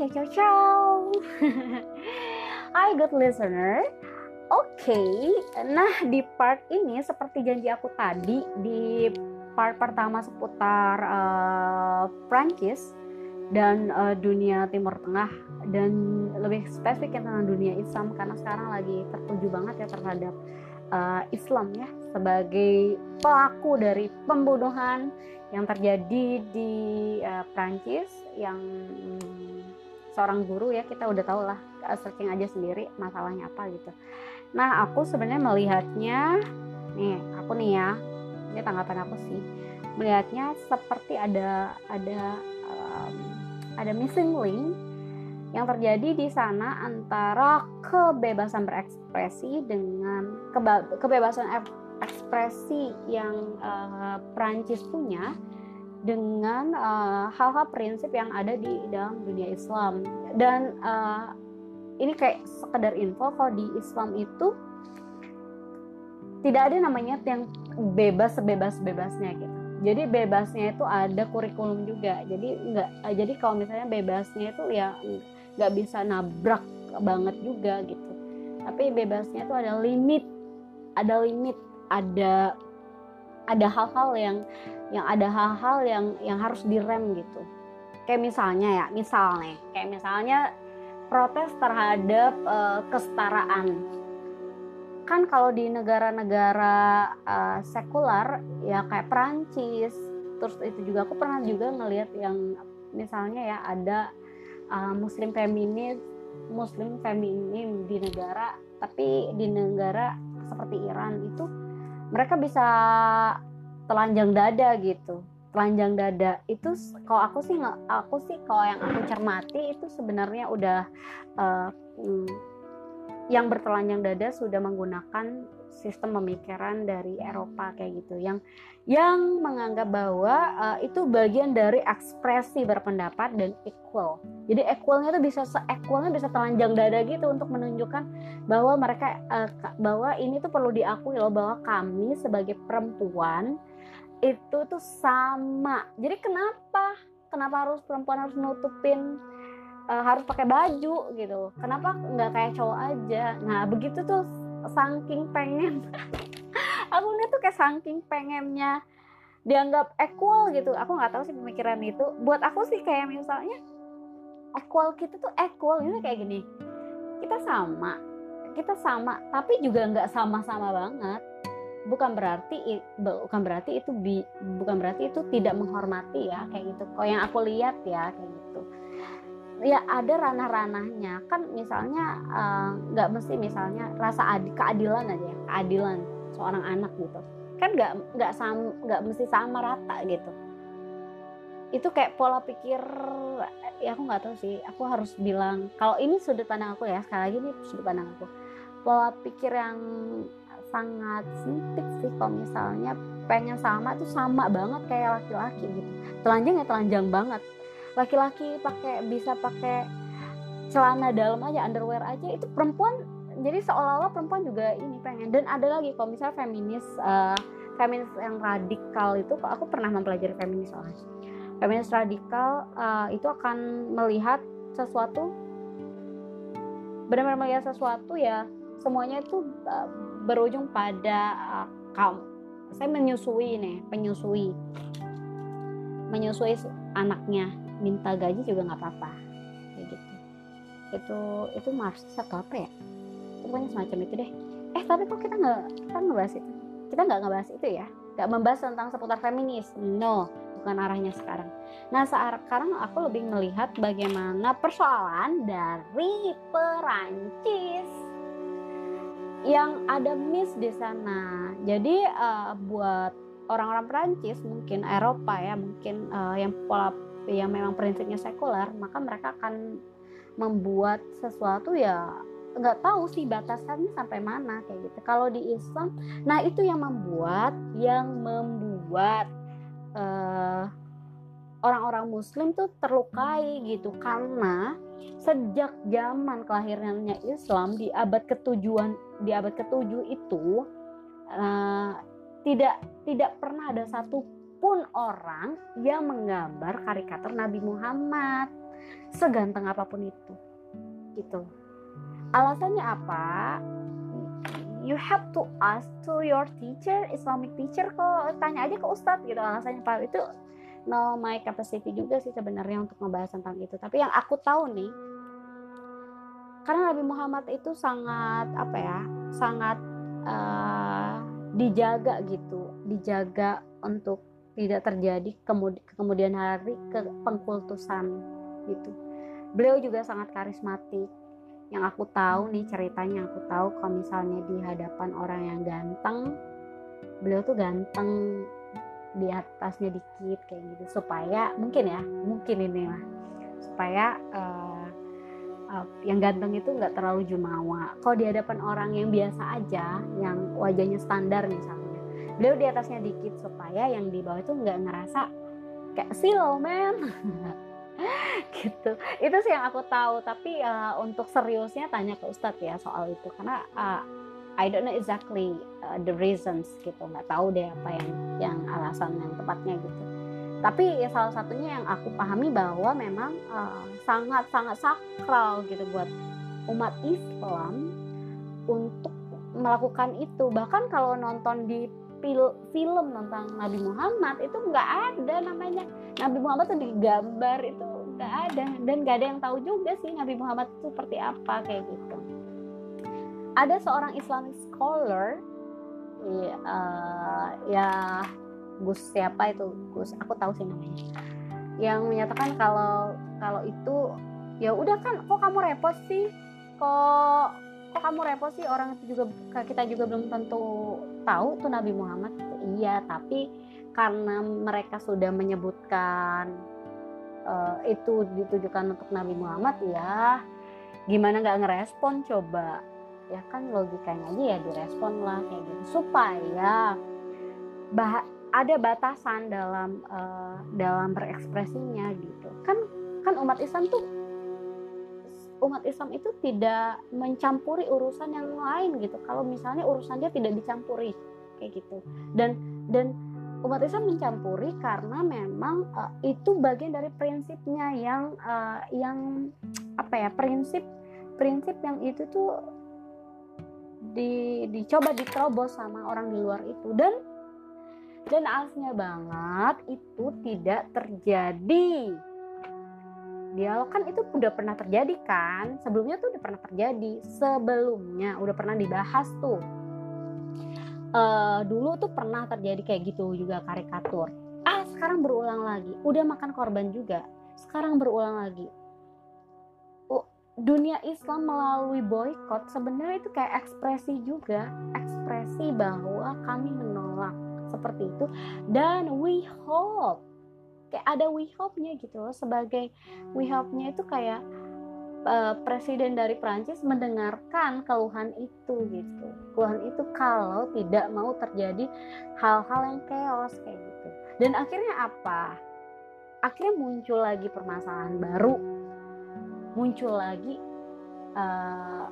ciao ciao ciao. Hai good listener. Oke, okay. nah di part ini seperti janji aku tadi di part pertama seputar uh, Prancis dan uh, dunia Timur Tengah dan lebih spesifik tentang dunia Islam karena sekarang lagi tertuju banget ya terhadap uh, Islam ya sebagai pelaku dari pembunuhan yang terjadi di uh, Prancis yang seorang guru ya kita udah tahu lah searching aja sendiri masalahnya apa gitu. Nah aku sebenarnya melihatnya nih aku nih ya ini tanggapan aku sih melihatnya seperti ada ada um, ada missing link yang terjadi di sana antara kebebasan berekspresi dengan kebebasan ekspresi yang uh, Prancis punya dengan eh, hal-hal uh, prinsip yang ada di dalam dunia Islam. Dan uh, ini kayak sekedar info kalau di Islam itu tidak ada namanya yang bebas sebebas bebasnya gitu. Jadi bebasnya itu ada kurikulum juga. Jadi enggak jadi kalau misalnya bebasnya itu ya nggak bisa nabrak banget juga gitu. Tapi bebasnya itu ada limit ada limit ada ada hal-hal yang yang ada hal-hal yang yang harus direm gitu. Kayak misalnya ya misalnya kayak misalnya protes terhadap uh, kesetaraan. Kan kalau di negara-negara uh, sekular ya kayak Perancis terus itu juga aku pernah juga ngelihat yang misalnya ya ada uh, muslim feminis muslim feminim di negara tapi di negara seperti Iran itu mereka bisa telanjang dada gitu. Telanjang dada. Itu kalau aku sih aku sih kalau yang aku cermati itu sebenarnya udah uh, yang bertelanjang dada sudah menggunakan sistem pemikiran dari Eropa kayak gitu yang yang menganggap bahwa uh, itu bagian dari ekspresi berpendapat dan equal. Jadi equalnya itu bisa se-equalnya bisa telanjang dada gitu untuk menunjukkan bahwa mereka uh, bahwa ini tuh perlu diakui loh bahwa kami sebagai perempuan itu tuh sama. Jadi kenapa kenapa harus perempuan harus nutupin uh, harus pakai baju gitu. Kenapa nggak kayak cowok aja? Nah begitu tuh saking pengen. Aku nih tuh kayak saking pengennya dianggap equal gitu. Aku nggak tahu sih pemikiran itu. Buat aku sih kayak misalnya equal kita tuh equal. Ini kayak gini. Kita sama. Kita sama tapi juga nggak sama-sama banget. Bukan berarti bukan berarti itu bukan berarti itu tidak menghormati ya kayak gitu. Kok yang aku lihat ya kayak gitu ya ada ranah-ranahnya. Kan misalnya eh, nggak uh, mesti misalnya rasa adil keadilan aja ya keadilan seorang anak gitu. Kan nggak nggak sama nggak mesti sama rata gitu. Itu kayak pola pikir ya aku nggak tahu sih. Aku harus bilang kalau ini sudut pandang aku ya sekali lagi ini sudut pandang aku. Pola pikir yang sangat sempit sih kalau misalnya pengen sama tuh sama banget kayak laki-laki gitu. Telanjang ya telanjang banget laki-laki pakai bisa pakai celana dalam aja underwear aja itu perempuan jadi seolah-olah perempuan juga ini pengen. Dan ada lagi kalau misalnya feminis uh, feminis yang radikal itu aku pernah mempelajari feminis soalnya feminis radikal uh, itu akan melihat sesuatu benar-benar melihat sesuatu ya semuanya itu uh, berujung pada uh, kaum. Saya menyusui nih penyusui. Menyusui anaknya minta gaji juga nggak apa-apa. Kayak gitu. Itu itu marxis atau apa ya? Pokoknya semacam itu deh. Eh tapi kok kita nggak kita ngebahas itu? Kita nggak ngebahas itu ya? Nggak membahas tentang seputar feminis. No bukan arahnya sekarang. Nah sekarang aku lebih melihat bagaimana persoalan dari Perancis yang ada miss di sana. Jadi uh, buat orang-orang Perancis mungkin Eropa ya mungkin uh, yang pola yang memang prinsipnya sekuler maka mereka akan membuat sesuatu ya nggak tahu sih batasannya sampai mana kayak gitu. Kalau di Islam nah itu yang membuat yang membuat uh, orang-orang Muslim tuh terlukai gitu. Karena sejak zaman kelahirannya Islam di abad ketujuan di abad ketujuh itu uh, tidak tidak pernah ada satu pun orang yang menggambar karikatur Nabi Muhammad. Seganteng apa pun itu. Gitu. Alasannya apa? You have to ask to your teacher Islamic teacher kok tanya aja ke ustadz gitu. Alasannya pak itu no my capacity juga sih sebenarnya untuk membahas tentang itu. Tapi yang aku tahu nih karena Nabi Muhammad itu sangat apa ya sangat uh, dijaga gitu. Dijaga untuk tidak terjadi kemudi kemudian hari ke pengkultusan gitu. Beliau juga sangat karismatik. Yang aku tahu nih ceritanya aku tahu kalau misalnya di hadapan orang yang ganteng beliau tuh ganteng di atasnya dikit kayak gitu. Supaya mungkin ya mungkin ini lah. Supaya uh, uh, yang ganteng itu nggak terlalu jumawa. Kalau di hadapan orang yang biasa aja yang wajahnya standar misalnya beliau di atasnya dikit supaya yang di bawah itu nggak ngerasa kayak silau men. Gitu. Itu sih yang aku tahu. Tapi uh, untuk seriusnya tanya ke Ustadz ya soal itu. Karena uh, I don't know exactly uh, the reasons gitu. Nggak tahu deh apa yang yang alasan yang tepatnya gitu. Tapi ya salah satunya yang aku pahami bahwa memang uh, sangat sangat sakral gitu buat umat Islam untuk melakukan itu. Bahkan kalau nonton di film tentang Nabi Muhammad itu nggak ada namanya. Nabi Muhammad tuh digambar itu nggak ada. Dan nggak ada yang tahu juga sih Nabi Muhammad itu seperti apa kayak gitu. Ada seorang Islamic scholar ya, uh, ya Gus siapa itu? Gus aku tahu sih namanya. Yang menyatakan kalau kalau itu ya udah kan kok kamu repot sih? Kok kok kamu repot sih? Orang itu juga kita juga belum tentu tahu tuh Nabi Muhammad iya tapi karena mereka sudah menyebutkan uh, itu ditujukan untuk Nabi Muhammad ya gimana nggak ngerespon coba? Ya kan logikanya aja ya direspon lah kayak gitu. Supaya bah ada batasan dalam uh, dalam berekspresinya gitu. Kan kan umat Islam tuh umat Islam itu tidak mencampuri urusan yang lain gitu. Kalau misalnya urusan dia tidak dicampuri kayak gitu. Dan dan umat Islam mencampuri karena memang uh, itu bagian dari prinsipnya yang uh, yang apa ya prinsip prinsip yang itu tuh di dicoba diterobos sama orang di luar itu dan dan asnya banget itu tidak terjadi dialog kan itu udah pernah terjadi kan? Sebelumnya tuh udah pernah terjadi. Sebelumnya udah pernah dibahas tuh. Uh, dulu tuh pernah terjadi kayak gitu juga karikatur. Ah sekarang berulang lagi. Udah makan korban juga. Sekarang berulang lagi. Dunia Islam melalui boykot sebenarnya itu kayak ekspresi juga. Ekspresi bahwa kami menolak. Seperti itu. Dan we hope kayak ada we hope-nya gitu loh sebagai we hope-nya itu kayak uh, presiden dari Prancis mendengarkan keluhan itu gitu. Keluhan itu kalau tidak mau terjadi hal-hal yang chaos kayak gitu. Dan akhirnya apa? Akhirnya muncul lagi permasalahan baru. Muncul lagi uh,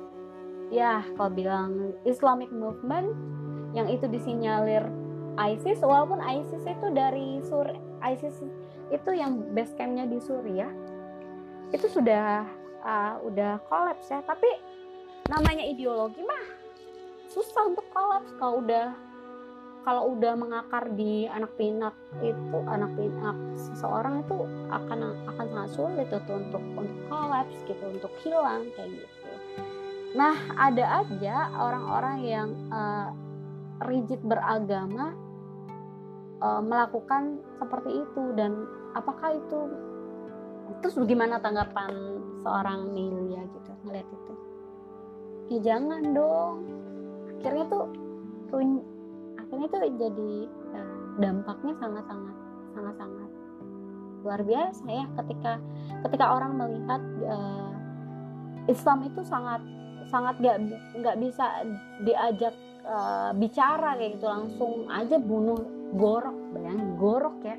ya kalau bilang Islamic movement yang itu disinyalir ISIS walaupun ISIS itu dari sur ISIS itu yang base campnya di Suriah itu sudah uh, udah kolaps ya. Tapi namanya ideologi mah susah untuk kolaps kalau udah kalau udah mengakar di anak pinak itu anak pinak seseorang itu akan akan sangat sulit itu untuk untuk kolaps gitu untuk hilang kayak gitu. Nah ada aja orang-orang yang uh, rigid beragama uh, melakukan seperti itu dan apakah itu terus bagaimana tanggapan seorang Milia gitu ngeliat itu? Ya jangan dong. Akhirnya tuh akhirnya tuh jadi uh, dampaknya sangat sangat sangat sangat luar biasa ya ketika ketika orang melihat uh, Islam itu sangat sangat gak nggak bisa diajak uh, bicara kayak gitu langsung aja bunuh gorok bayangin gorok ya.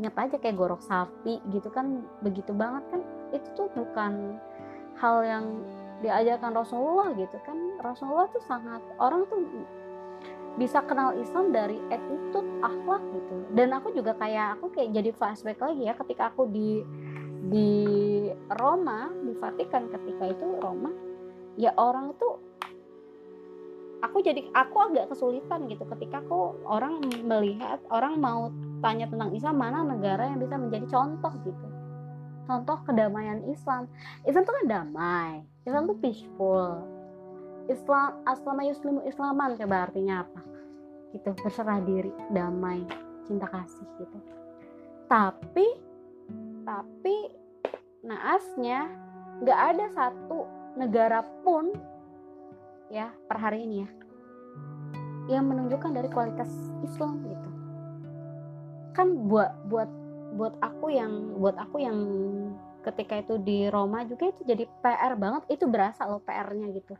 Ingat aja kayak gorok sapi gitu kan begitu banget kan. Itu tuh bukan hal yang diajarkan Rasulullah gitu kan. Rasulullah tuh sangat orang tuh bisa kenal Islam dari attitude akhlak gitu. Dan aku juga kayak aku kayak jadi flashback lagi ya ketika aku di di Roma di Vatikan ketika itu Roma ya orang itu aku jadi aku agak kesulitan gitu ketika aku orang melihat orang mau tanya tentang Islam mana negara yang bisa menjadi contoh gitu. Contoh kedamaian Islam. Islam itu kan damai Islam itu peaceful. Islam aslama yuslimu islaman coba artinya apa? Gitu berserah diri damai cinta kasih gitu. Tapi tapi naasnya nggak ada satu negara pun ya per hari ini ya. Yang menunjukkan dari kualitas Islam gitu. Kan buat buat buat aku yang buat aku yang ketika itu di Roma juga itu jadi PR banget. Itu berasa loh PR-nya gitu.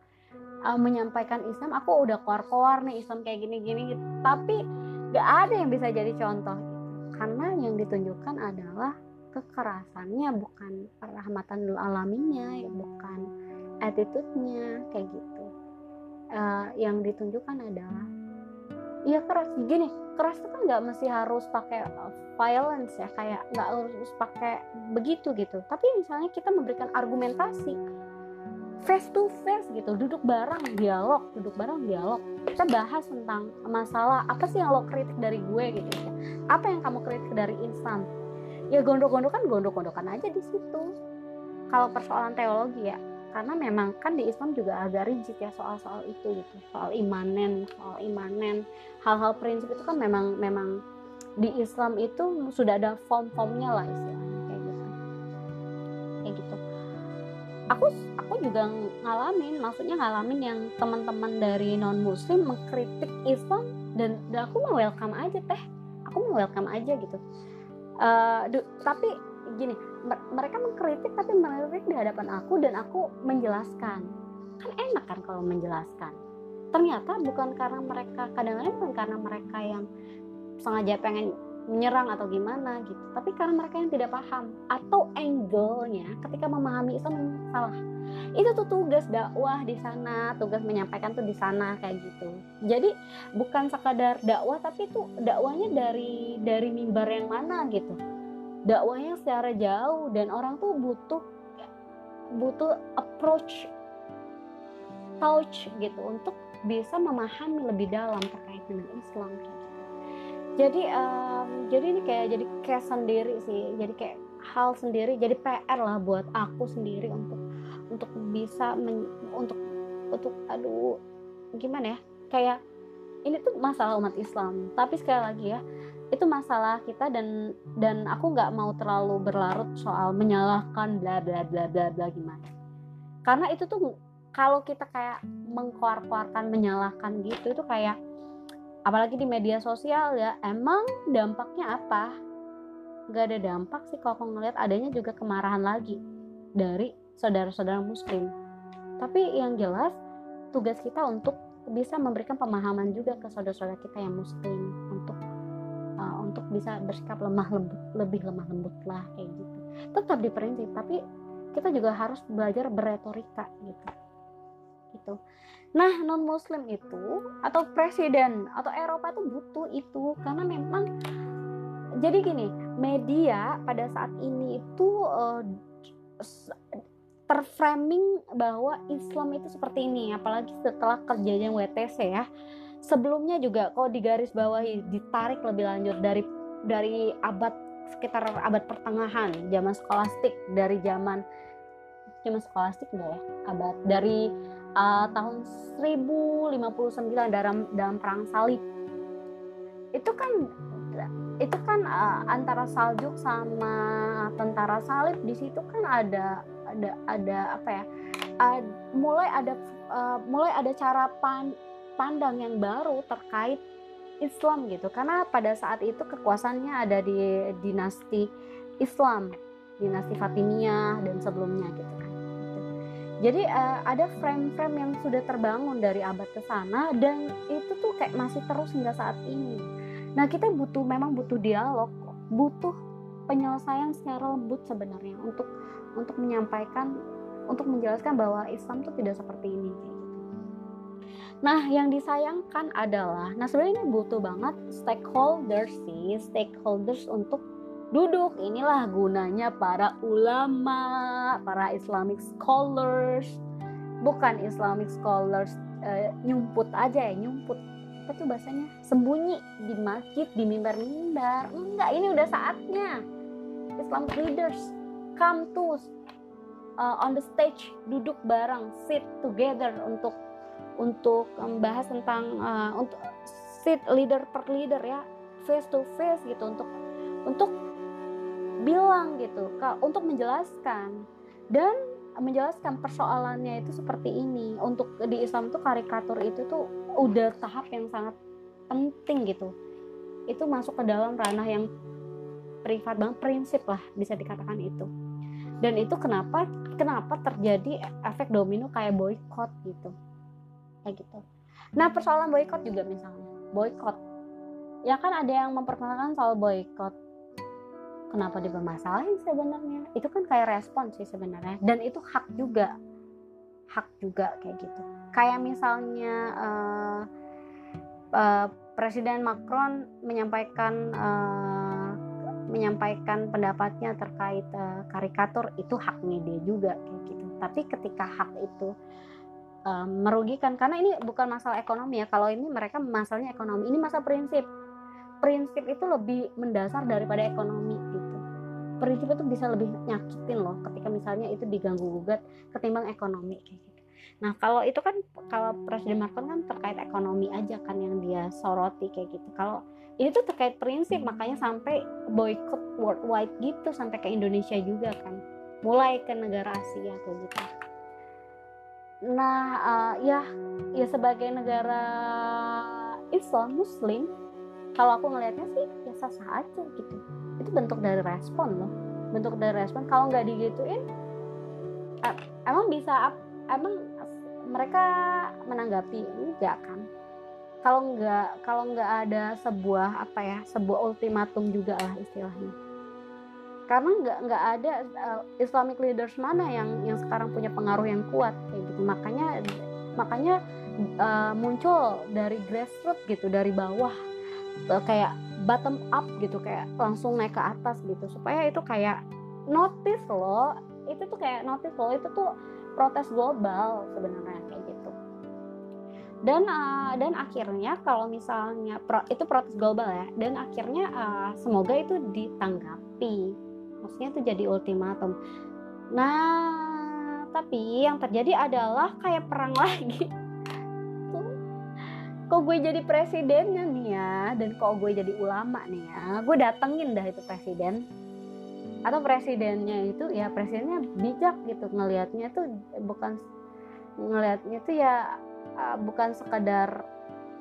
Uh, menyampaikan Islam aku udah keluar-keluar nih Islam kayak gini-gini gitu. tapi gak ada yang bisa jadi contoh gitu. karena yang ditunjukkan adalah kekerasannya bukan rahmatan alaminya ya bukan attitude-nya kayak gitu uh, yang ditunjukkan adalah iya keras. Gini keras itu kan nggak mesti harus pakai uh, violence ya kayak nggak harus pakai begitu gitu. Tapi misalnya kita memberikan argumentasi face to face gitu duduk bareng dialog duduk bareng dialog. Kita bahas tentang masalah apa sih yang lo kritik dari gue gitu ya. Apa yang kamu kritik dari Islam ya gondok-gondokan gondok-gondokan aja di situ. Kalau persoalan teologi ya karena memang kan di Islam juga agak rigid ya soal-soal itu gitu. Soal imanen soal imanen. Hal-hal prinsip itu kan memang memang di Islam itu sudah ada form-formnya lah istilahnya kayak gitu. Kayak gitu. Aku aku juga ngalamin maksudnya ngalamin yang teman-teman dari non muslim mengkritik Islam dan, dan aku mau welcome aja teh. Aku mau welcome aja gitu. Uh, tapi gini mereka mengkritik tapi mengkritik di hadapan aku dan aku menjelaskan. Kan enak kan kalau menjelaskan. Ternyata bukan karena mereka kadang-kadang bukan karena mereka yang sengaja pengen menyerang atau gimana gitu tapi karena mereka yang tidak paham atau angle-nya ketika memahami Islam salah. Itu tuh tugas dakwah di sana tugas menyampaikan tuh di sana kayak gitu. Jadi bukan sekadar dakwah tapi itu dakwahnya dari dari mimbar yang mana gitu dakwahnya secara jauh dan orang tuh butuh butuh approach touch gitu untuk bisa memahami lebih dalam terkait dengan Islam. Jadi um, jadi ini kayak jadi kayak sendiri sih. Jadi kayak hal sendiri. Jadi PR lah buat aku sendiri untuk untuk bisa men, untuk untuk aduh gimana ya? Kayak ini tuh masalah umat Islam. Tapi sekali lagi ya itu masalah kita dan dan aku nggak mau terlalu berlarut soal menyalahkan bla bla bla bla bla gimana. Karena itu tuh kalau kita kayak mengkuar-kuarkan menyalahkan gitu itu kayak apalagi di media sosial ya emang dampaknya apa? Gak ada dampak sih kalau aku ngeliat adanya juga kemarahan lagi dari saudara-saudara muslim. Tapi yang jelas tugas kita untuk bisa memberikan pemahaman juga ke saudara-saudara kita yang muslim untuk uh, untuk bisa bersikap lemah lembut lebih lemah lembut lah kayak gitu. Tetap diperinci tapi kita juga harus belajar berretorika gitu. Gitu. Nah, non muslim itu atau presiden atau Eropa tuh butuh itu karena memang jadi gini, media pada saat ini itu uh, terframing bahwa Islam itu seperti ini, apalagi setelah kejadian WTC ya. Sebelumnya juga kok digaris bawahi ditarik lebih lanjut dari dari abad sekitar abad pertengahan, zaman skolastik dari zaman zaman skolastik ya? Abad dari uh, tahun 1059 dalam dalam perang salib itu kan itu kan uh, antara Saljuk sama tentara salib di situ kan ada ada ada apa ya uh, mulai ada uh, mulai ada cara pan, pandang yang baru terkait Islam gitu karena pada saat itu kekuasaannya ada di dinasti Islam dinasti Fatimiyah dan sebelumnya gitu kan jadi uh, ada frame-frame yang sudah terbangun dari abad ke sana dan itu tuh kayak masih terus hingga saat ini. Nah, kita butuh memang butuh dialog, butuh penyelesaian secara lembut sebenarnya untuk untuk menyampaikan untuk menjelaskan bahwa Islam tuh tidak seperti ini. Nah, yang disayangkan adalah nah sebenarnya ini butuh banget stakeholders sih, stakeholders untuk duduk. Inilah gunanya para ulama para Islamic scholars. Bukan Islamic scholars uh, nyumput aja ya nyumput. Apa tuh bahasanya? Sembunyi di masjid di mimbar-mimbar. Enggak ini udah saatnya. Islamic leaders come to uh, on the stage duduk bareng sit together untuk untuk membahas tentang uh, untuk sit leader per leader ya face to face gitu untuk untuk bilang gitu untuk menjelaskan. Dan menjelaskan persoalannya itu seperti ini untuk di Islam tuh karikatur itu tuh udah tahap yang sangat penting gitu. Itu masuk ke dalam ranah yang privat banget prinsip lah bisa dikatakan itu. Dan itu kenapa kenapa terjadi efek domino kayak boykot gitu kayak gitu. Nah persoalan boykot juga misalnya. Boykot. Ya kan ada yang memperkenalkan soal boykot. Kenapa dipermasalahin sebenarnya? Itu kan kayak respon sih sebenarnya. Dan itu hak juga. Hak juga kayak gitu. Kayak misalnya uh, uh, Presiden Macron menyampaikan uh, menyampaikan pendapatnya terkait uh, karikatur. Itu haknya dia juga kayak gitu. Tapi ketika hak itu uh, merugikan karena ini bukan masalah ekonomi ya. Kalau ini mereka masalahnya ekonomi. Ini masalah prinsip. Prinsip itu lebih mendasar daripada ekonomi gitu. Prinsip itu bisa lebih nyakitin loh ketika misalnya itu diganggu gugat ketimbang ekonomi kayak gitu. Nah kalau itu kan kalau Presiden Macron kan terkait ekonomi aja kan yang dia soroti kayak gitu. Kalau ini tuh terkait prinsip makanya sampai boykot worldwide gitu sampai ke Indonesia juga kan. Mulai ke negara Asia kayak gitu nah uh, ya ya sebagai negara Islam Muslim kalau aku ngelihatnya sih ya sah sah aja gitu. Itu bentuk dari respon loh. Bentuk dari respon. Kalau nggak digituin emang bisa emang mereka menanggapi? Enggak kan. Kalau nggak kalau nggak ada sebuah apa ya sebuah ultimatum juga lah istilahnya karena nggak nggak ada uh, Islamic leaders mana yang yang sekarang punya pengaruh yang kuat kayak gitu. Makanya makanya uh, muncul dari grassroots gitu dari bawah uh, kayak bottom up gitu kayak langsung naik ke atas gitu. Supaya itu kayak notice loh itu tuh kayak notice loh itu tuh protes global sebenarnya kayak gitu. Dan uh, dan akhirnya kalau misalnya pro, itu protes global ya dan akhirnya uh, semoga itu ditanggapi maksudnya itu jadi ultimatum. Nah tapi yang terjadi adalah kayak perang lagi. Kok gue jadi presidennya nih ya? Dan kok gue jadi ulama nih ya? Gue datengin dah itu presiden. Atau presidennya itu ya presidennya bijak gitu. Ngelihatnya tuh bukan ngelihatnya tuh ya uh, bukan sekadar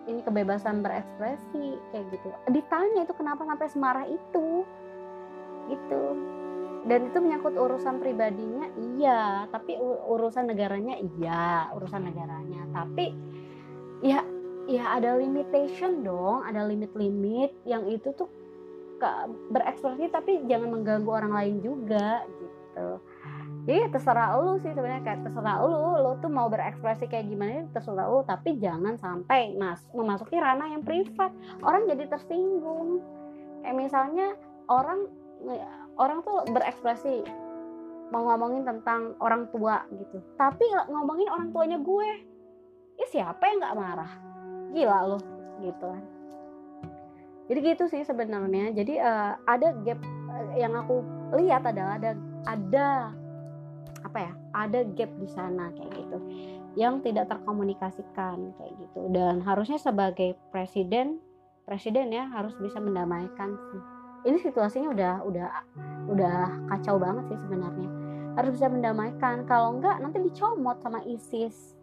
ini kebebasan berekspresi kayak gitu. Ditanya itu kenapa sampai semarah itu gitu. Dan itu menyangkut urusan pribadinya iya. Tapi urusan negaranya iya. Urusan negaranya. Tapi ya ya ada limitation dong. Ada limit-limit yang itu tuh berekspresi tapi jangan mengganggu orang lain juga gitu. Jadi terserah lu sih sebenarnya. Kayak terserah lu lu tuh mau berekspresi kayak gimana terserah lu. Tapi jangan sampai mas memasuki ranah yang privat. Orang jadi tersinggung. Kayak misalnya orang orang tuh berekspresi mau ngomongin tentang orang tua gitu. Tapi ngomongin orang tuanya gue ya siapa yang nggak marah? Gila loh gitu kan. Jadi gitu sih sebenarnya. Jadi uh, ada gap uh, yang aku lihat adalah ada ada apa ya ada gap di sana kayak gitu yang tidak terkomunikasikan kayak gitu. Dan harusnya sebagai presiden presiden ya harus bisa mendamaikan sih ini situasinya udah udah udah kacau banget sih sebenarnya. Harus bisa mendamaikan. Kalau enggak nanti dicomot sama ISIS.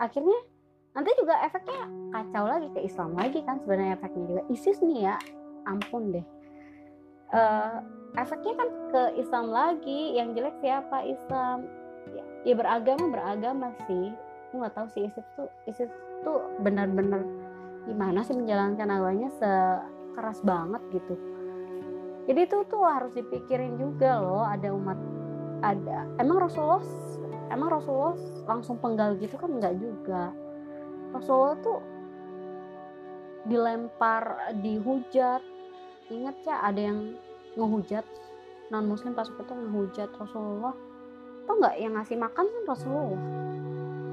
Akhirnya nanti juga efeknya kacau lagi ke Islam lagi kan sebenarnya efeknya juga. ISIS nih ya ampun deh. Uh, efeknya kan ke Islam lagi. Yang jelek siapa Islam? Ya, ya beragama beragama sih. Aku nggak tahu sih ISIS tuh ISIS tuh benar-benar gimana sih menjalankan agamanya sekeras banget gitu jadi itu tuh harus dipikirin juga loh ada umat ada emang Rasulullah emang Rasulullah langsung penggal gitu kan? Nggak juga. Rasulullah tuh dilempar dihujat. Ingat ya ada yang ngehujat non muslim pas itu ngehujat Rasulullah. Tau nggak yang ngasih makan kan Rasulullah?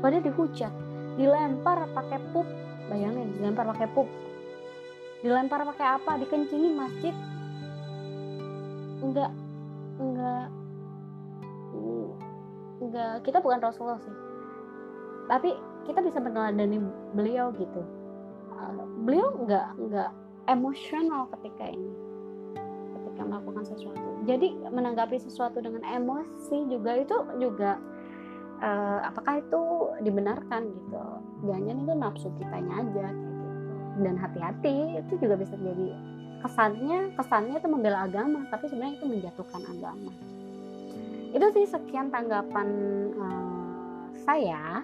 Pada dihujat dilempar pakai pup. Bayangin dilempar pakai pup. Dilempar pakai apa? Dikencingin masjid enggak. Enggak. Enggak. Kita bukan Rasulullah sih. Tapi kita bisa meneladani beliau gitu. Uh, beliau enggak enggak emosional ketika ini. Ketika melakukan sesuatu. Jadi menanggapi sesuatu dengan emosi juga itu juga uh, apakah itu dibenarkan gitu? Jangan itu nafsu kitanya aja gitu. Dan hati-hati itu juga bisa jadi kesannya kesannya itu membela agama tapi sebenarnya itu menjatuhkan agama itu sih sekian tanggapan uh, saya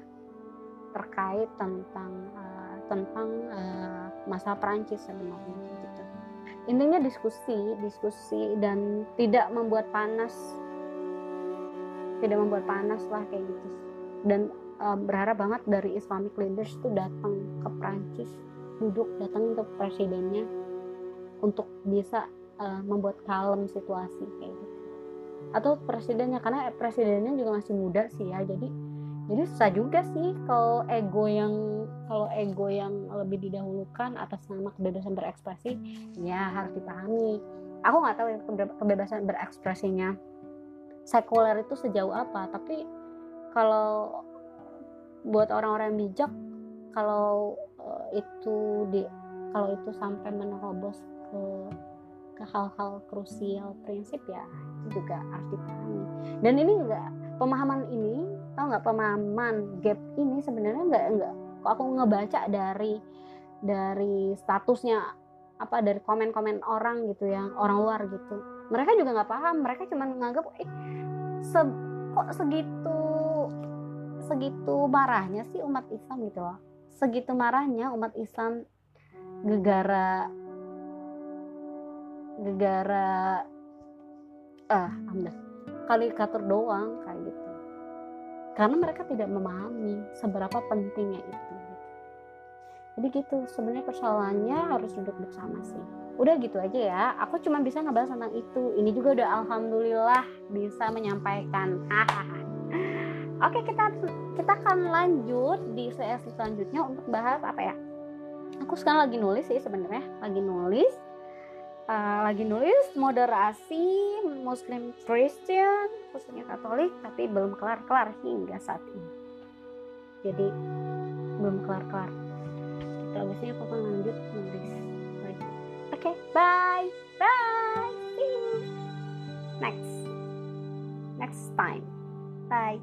terkait tentang uh, tentang uh, masa Perancis sebenarnya gitu. Intinya diskusi, diskusi dan tidak membuat panas, tidak membuat panas lah kayak gitu. Dan uh, berharap banget dari Islamic leaders itu datang ke Perancis, duduk datang ke presidennya untuk bisa uh, membuat kalem situasi kayak gitu. Atau presidennya karena presidennya juga masih muda sih ya, jadi jadi susah juga sih kalau ego yang kalau ego yang lebih didahulukan atas nama kebebasan berekspresi ya harus dipahami aku nggak tahu ya kebebasan berekspresinya sekuler itu sejauh apa tapi kalau buat orang-orang bijak kalau uh, itu di kalau itu sampai menerobos ke ke hal-hal krusial prinsip ya itu juga harus dipahami. Dan ini enggak pemahaman ini tau nggak pemahaman gap ini sebenarnya nggak nggak kok aku ngebaca dari dari statusnya apa dari komen-komen orang gitu yang orang luar gitu. Mereka juga nggak paham mereka cuma menganggap eh se kok segitu segitu marahnya sih umat Islam? Gitu loh. Segitu marahnya umat Islam gegara gegara ah alhamdulillah kalikatur doang kayak gitu. Karena mereka tidak memahami seberapa pentingnya itu jadi gitu sebenarnya persoalannya harus duduk bersama sih. Udah gitu aja ya aku cuma bisa ngebahas tentang itu. Ini juga udah alhamdulillah bisa menyampaikan. Oke kita kita akan lanjut di sesi selanjutnya untuk bahas apa ya? Aku sekarang lagi nulis sih sebenarnya lagi nulis uh, lagi nulis moderasi Muslim Christian khususnya Katolik tapi belum kelar-kelar hingga saat ini. Jadi belum kelar-kelar. Kita biasanya aku akan lanjut nulis lagi. Oke okay, bye. Bye next. Next time. Bye